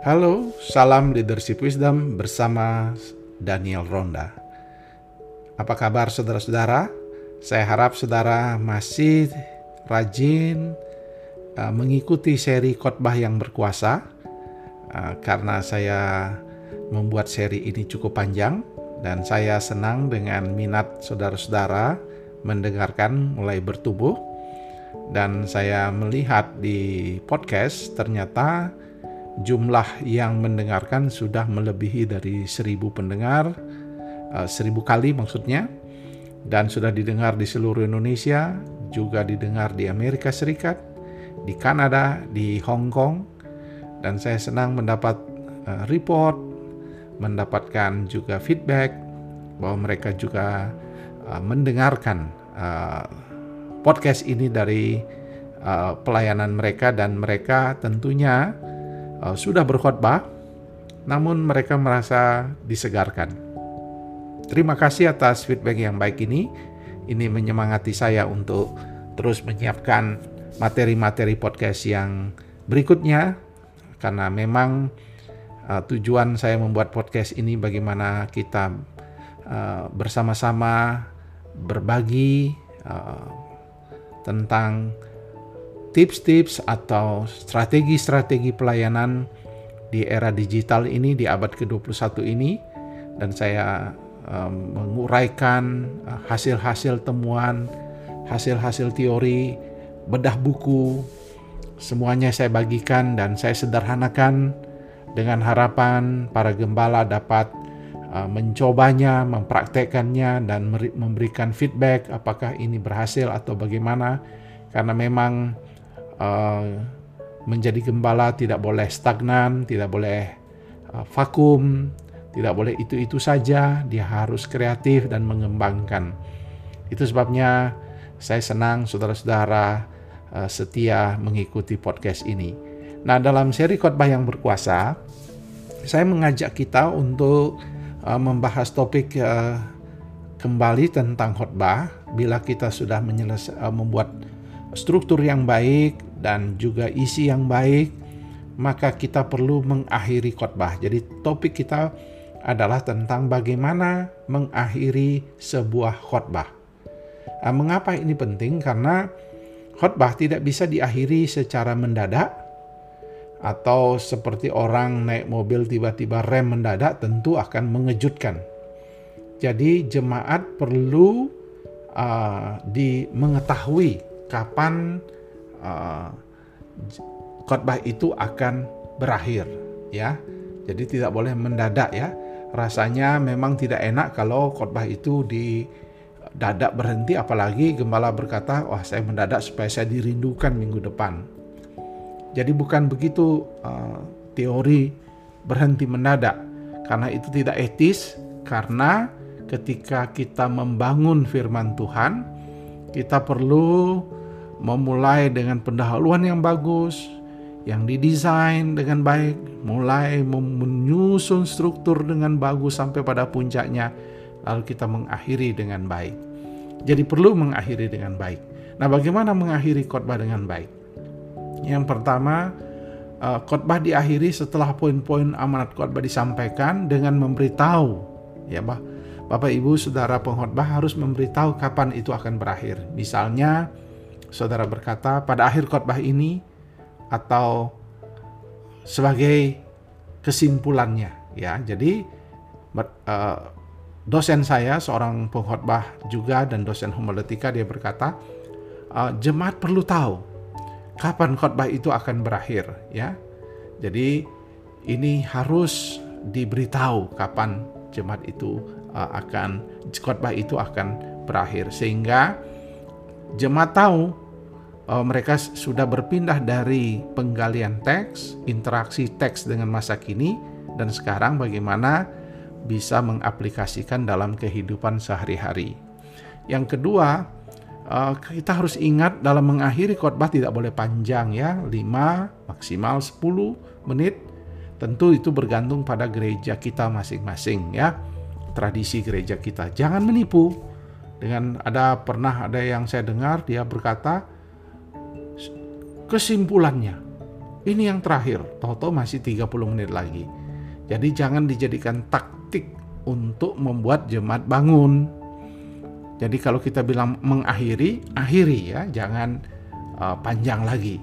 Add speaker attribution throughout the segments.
Speaker 1: Halo, salam leadership wisdom bersama Daniel Ronda. Apa kabar saudara-saudara? Saya harap saudara masih rajin uh, mengikuti seri khotbah yang berkuasa uh, karena saya membuat seri ini cukup panjang dan saya senang dengan minat saudara-saudara mendengarkan mulai bertumbuh dan saya melihat di podcast ternyata jumlah yang mendengarkan sudah melebihi dari seribu pendengar, uh, seribu kali maksudnya, dan sudah didengar di seluruh Indonesia, juga didengar di Amerika Serikat, di Kanada, di Hong Kong, dan saya senang mendapat uh, report, mendapatkan juga feedback bahwa mereka juga uh, mendengarkan podcast ini dari pelayanan mereka dan mereka tentunya uh, sudah berkhotbah, namun mereka merasa disegarkan. Terima kasih atas feedback yang baik ini. Ini menyemangati saya untuk terus menyiapkan materi-materi podcast yang berikutnya, karena memang uh, tujuan saya membuat podcast ini bagaimana kita uh, bersama-sama berbagi uh, tentang tips-tips atau strategi-strategi pelayanan di era digital ini di abad ke-21 ini. Dan saya um, menguraikan uh, hasil-hasil temuan, hasil-hasil teori, bedah buku, semuanya saya bagikan dan saya sederhanakan dengan harapan para gembala dapat uh, mencobanya, mempraktekannya dan memberikan feedback apakah ini berhasil atau bagaimana. Karena memang uh, menjadi gembala tidak boleh stagnan, tidak boleh uh, vakum, tidak boleh itu-itu saja, dia harus kreatif dan mengembangkan. Itu sebabnya saya senang saudara-saudara uh, setia mengikuti podcast ini. Nah, dalam seri khotbah yang berkuasa, saya mengajak kita untuk membahas topik kembali tentang khotbah bila kita sudah membuat struktur yang baik dan juga isi yang baik, maka kita perlu mengakhiri khotbah. Jadi topik kita adalah tentang bagaimana mengakhiri sebuah khotbah. Nah, mengapa ini penting? Karena khotbah tidak bisa diakhiri secara mendadak atau seperti orang naik mobil tiba-tiba rem mendadak tentu akan mengejutkan. Jadi jemaat perlu uh, di mengetahui kapan uh, khotbah itu akan berakhir ya. Jadi tidak boleh mendadak ya. Rasanya memang tidak enak kalau khotbah itu di dadak berhenti apalagi gembala berkata, "Wah, saya mendadak supaya saya dirindukan minggu depan." Jadi bukan begitu uh, teori berhenti mendadak karena itu tidak etis karena ketika kita membangun firman Tuhan kita perlu memulai dengan pendahuluan yang bagus, yang didesain dengan baik, mulai menyusun struktur dengan bagus sampai pada puncaknya, lalu kita mengakhiri dengan baik. Jadi perlu mengakhiri dengan baik. Nah, bagaimana mengakhiri khotbah dengan baik? Yang pertama, eh, khotbah diakhiri setelah poin-poin amanat khotbah disampaikan dengan memberitahu, ya, Bapak Ibu Saudara pengkhotbah harus memberitahu kapan itu akan berakhir. Misalnya, saudara berkata pada akhir khotbah ini atau sebagai kesimpulannya ya. Jadi uh, dosen saya seorang pengkhotbah juga dan dosen homiletika dia berkata uh, jemaat perlu tahu kapan khotbah itu akan berakhir ya. Jadi ini harus diberitahu kapan jemaat itu uh, akan khotbah itu akan berakhir sehingga jemaat tahu uh, mereka sudah berpindah dari penggalian teks, interaksi teks dengan masa kini, dan sekarang bagaimana bisa mengaplikasikan dalam kehidupan sehari-hari. Yang kedua, uh, kita harus ingat dalam mengakhiri khotbah tidak boleh panjang ya, 5 maksimal 10 menit. Tentu itu bergantung pada gereja kita masing-masing ya. Tradisi gereja kita. Jangan menipu. Dengan ada pernah ada yang saya dengar dia berkata kesimpulannya. ini yang terakhir, toto masih 30 menit lagi. Jadi jangan dijadikan taktik untuk membuat jemaat bangun. Jadi kalau kita bilang mengakhiri, akhiri ya, jangan uh, panjang lagi.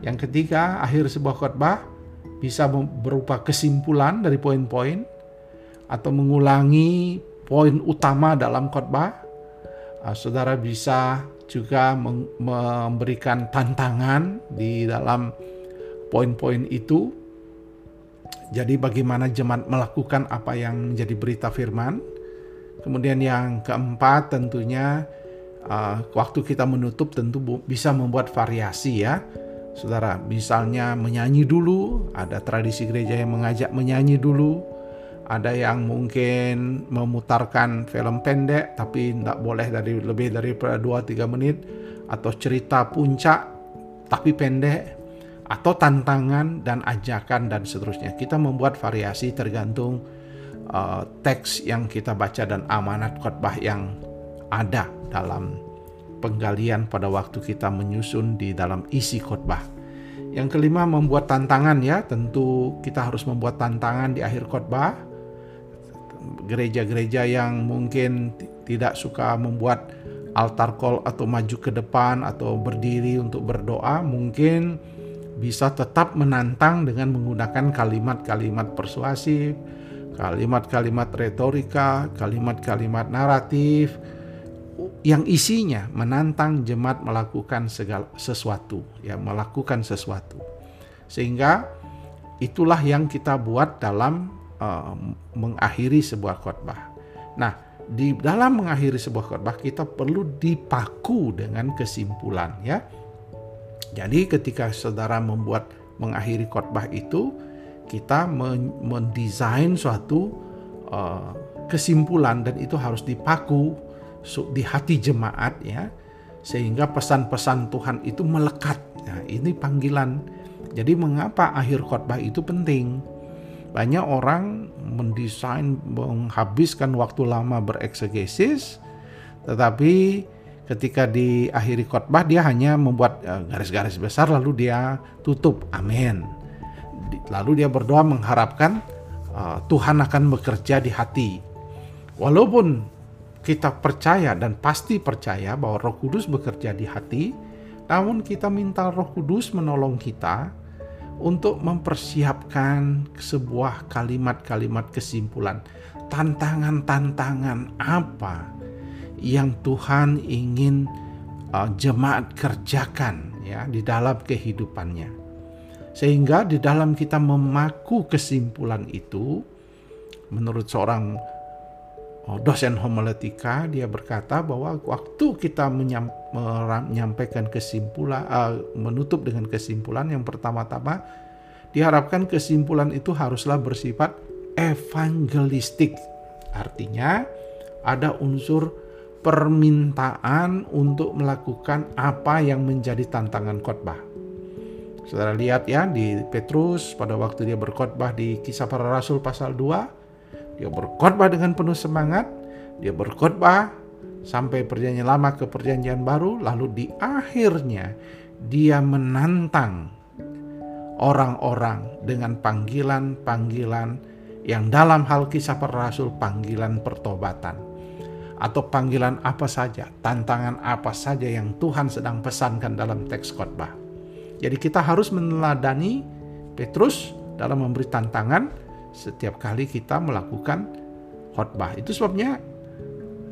Speaker 1: Yang ketiga, akhir sebuah khotbah bisa berupa kesimpulan dari poin-poin atau mengulangi poin utama dalam khotbah. Uh, saudara bisa juga memberikan tantangan di dalam poin-poin itu. Jadi bagaimana jemaat melakukan apa yang menjadi berita firman Kemudian yang keempat tentunya uh, waktu kita menutup tentu bisa membuat variasi ya. Saudara, misalnya menyanyi dulu, ada tradisi gereja yang mengajak menyanyi dulu, ada yang mungkin memutarkan film pendek tapi tidak boleh dari lebih dari 2-3 menit atau cerita puncak tapi pendek atau tantangan dan ajakan dan seterusnya. Kita membuat variasi tergantung uh, teks yang kita baca dan amanat khotbah yang ada dalam penggalian pada waktu kita menyusun di dalam isi khotbah. Yang kelima membuat tantangan ya, tentu kita harus membuat tantangan di akhir khotbah. Gereja-gereja yang mungkin tidak suka membuat altar call atau maju ke depan atau berdiri untuk berdoa mungkin bisa tetap menantang dengan menggunakan kalimat-kalimat persuasif, kalimat-kalimat retorika, kalimat-kalimat naratif yang isinya menantang jemaat melakukan segala sesuatu, ya melakukan sesuatu. Sehingga itulah yang kita buat dalam uh, mengakhiri sebuah khotbah. Nah, di dalam mengakhiri sebuah khotbah kita perlu dipaku dengan kesimpulan ya. Jadi ketika saudara membuat mengakhiri khotbah itu kita mendesain suatu uh, kesimpulan dan itu harus dipaku di hati jemaat ya sehingga pesan-pesan Tuhan itu melekat. Nah, ini panggilan. Jadi mengapa akhir khotbah itu penting? Banyak orang mendesain menghabiskan waktu lama bereksegesis tetapi ketika di akhiri khotbah dia hanya membuat eh, garis-garis besar lalu dia tutup. Amin lalu dia berdoa mengharapkan uh, Tuhan akan bekerja di hati. Walaupun kita percaya dan pasti percaya bahwa Roh Kudus bekerja di hati, namun kita minta Roh Kudus menolong kita untuk mempersiapkan sebuah kalimat-kalimat kesimpulan, tantangan-tantangan apa yang Tuhan ingin uh, jemaat kerjakan ya di dalam kehidupannya. Sehingga di dalam kita memaku kesimpulan itu, menurut seorang dosen homiletika, dia berkata bahwa waktu kita menyampaikan kesimpulan, uh, menutup dengan kesimpulan yang pertama-tama, diharapkan kesimpulan itu haruslah bersifat evangelistik. Artinya ada unsur permintaan untuk melakukan apa yang menjadi tantangan khotbah. Saudara lihat ya di Petrus pada waktu dia berkhotbah di Kisah Para Rasul pasal 2, dia berkhotbah dengan penuh semangat, dia berkhotbah sampai perjanjian lama ke perjanjian baru, lalu di akhirnya dia menantang orang-orang dengan panggilan-panggilan yang dalam hal kisah para rasul panggilan pertobatan. Atau panggilan apa saja, tantangan apa saja yang Tuhan sedang pesankan dalam teks khotbah. Jadi kita harus meneladani Petrus dalam memberi tantangan setiap kali kita melakukan khotbah. Itu sebabnya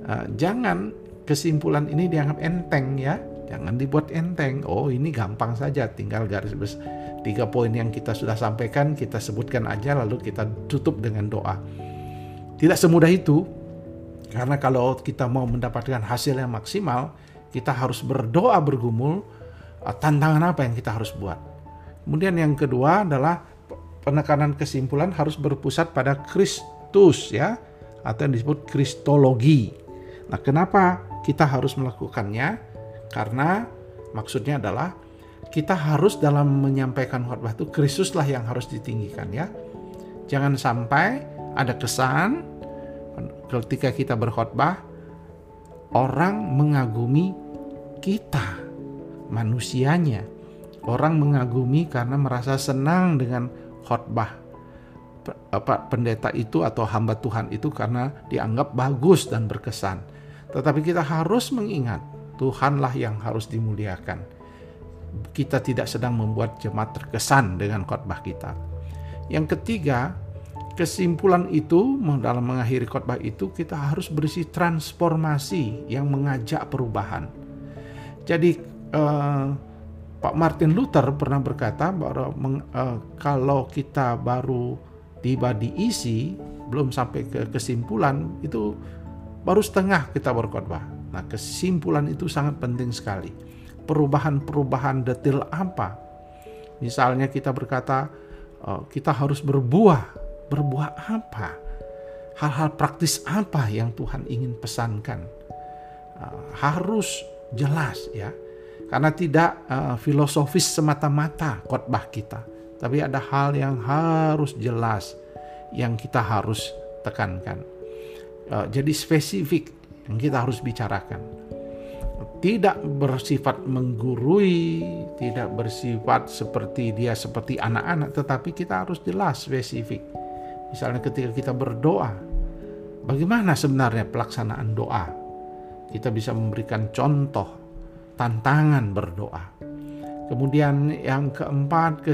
Speaker 1: uh, jangan kesimpulan ini dianggap enteng ya. Jangan dibuat enteng. Oh ini gampang saja, tinggal garis besar. Tiga poin yang kita sudah sampaikan kita sebutkan aja lalu kita tutup dengan doa. Tidak semudah itu. Karena kalau kita mau mendapatkan hasil yang maksimal, kita harus berdoa bergumul, Ah, tantangan apa yang kita harus buat. Kemudian yang kedua adalah penekanan kesimpulan harus berpusat pada Kristus ya atau yang disebut kristologi. Nah, kenapa kita harus melakukannya? Karena maksudnya adalah kita harus dalam menyampaikan khotbah itu Kristuslah yang harus ditinggikan ya. Jangan sampai ada kesan ketika kita berkhotbah orang mengagumi kita manusianya. orang mengagumi karena merasa senang dengan khotbah pendeta itu atau hamba Tuhan itu karena dianggap bagus dan berkesan. Tetapi kita harus mengingat Tuhanlah yang harus dimuliakan. Kita tidak sedang membuat jemaat terkesan dengan khotbah kita. Yang ketiga, kesimpulan itu dalam mengakhiri khotbah itu kita harus berisi transformasi yang mengajak perubahan. Jadi eh, Pak Martin Luther pernah berkata bahwa uh, kalau kita baru tiba di isi belum sampai ke kesimpulan itu baru setengah kita berkhotbah. Nah, kesimpulan itu sangat penting sekali. Perubahan-perubahan detail apa? Misalnya kita berkata uh, kita harus berbuah. Berbuah apa? Hal-hal praktis apa yang Tuhan ingin pesankan? Uh, harus jelas ya karena tidak uh, filosofis semata-mata khotbah kita, tapi ada hal yang harus jelas yang kita harus tekankan. Uh, jadi spesifik yang kita harus bicarakan. Tidak bersifat menggurui, tidak bersifat seperti dia seperti anak-anak, tetapi kita harus jelas spesifik. Misalnya ketika kita berdoa, bagaimana sebenarnya pelaksanaan doa? Kita bisa memberikan contoh tantangan berdoa. Kemudian yang keempat,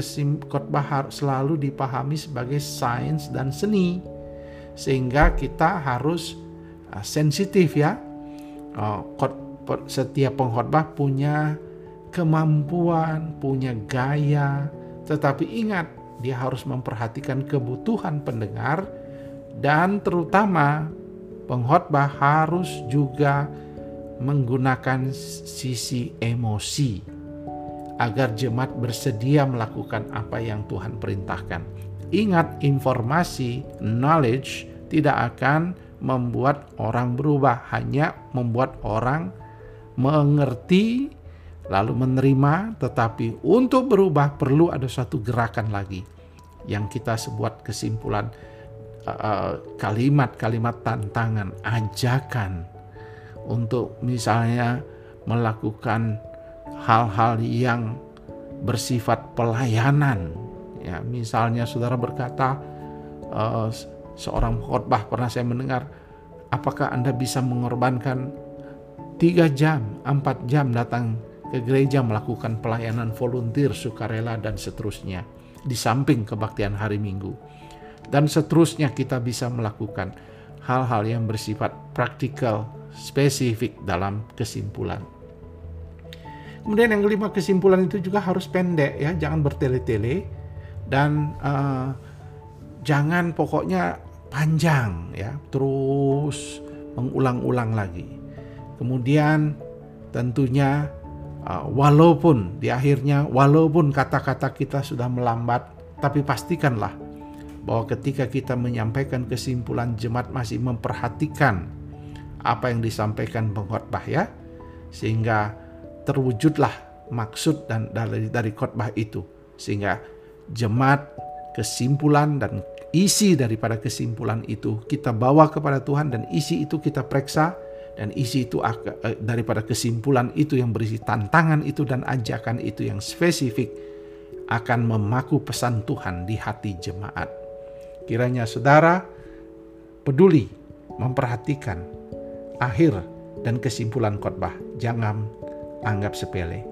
Speaker 1: khotbah selalu dipahami sebagai sains dan seni. Sehingga kita harus uh, sensitif ya. Uh, setiap pengkhotbah punya kemampuan, punya gaya. Tetapi ingat, dia harus memperhatikan kebutuhan pendengar dan terutama pengkhotbah harus juga menggunakan sisi emosi agar jemaat bersedia melakukan apa yang Tuhan perintahkan. Ingat, informasi, knowledge tidak akan membuat orang berubah, hanya membuat orang mengerti lalu menerima, tetapi untuk berubah perlu ada suatu gerakan lagi yang kita sebut kesimpulan uh, kalimat-kalimat uh, tantangan, ajakan untuk misalnya melakukan hal-hal yang bersifat pelayanan. Ya, misalnya saudara berkata, uh, seorang khotbah pernah saya mendengar, apakah Anda bisa mengorbankan tiga jam, empat jam datang ke gereja melakukan pelayanan volunteer, sukarela, dan seterusnya. Di samping kebaktian hari Minggu. Dan seterusnya kita bisa melakukan hal-hal yang bersifat praktikal spesifik dalam kesimpulan. Kemudian yang kelima kesimpulan itu juga harus pendek ya, jangan bertele-tele dan uh, jangan pokoknya panjang ya, terus mengulang-ulang lagi. Kemudian tentunya uh, walaupun di akhirnya walaupun kata-kata kita sudah melambat, tapi pastikanlah bahwa ketika kita menyampaikan kesimpulan jemaat masih memperhatikan apa yang disampaikan pengkhotbah ya sehingga terwujudlah maksud dan dari dari khotbah itu sehingga jemaat kesimpulan dan isi daripada kesimpulan itu kita bawa kepada Tuhan dan isi itu kita periksa dan isi itu eh, daripada kesimpulan itu yang berisi tantangan itu dan ajakan itu yang spesifik akan memaku pesan Tuhan di hati jemaat. Kiranya saudara peduli memperhatikan akhir dan kesimpulan khotbah. Jangan anggap sepele.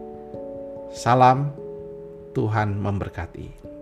Speaker 1: Salam Tuhan memberkati.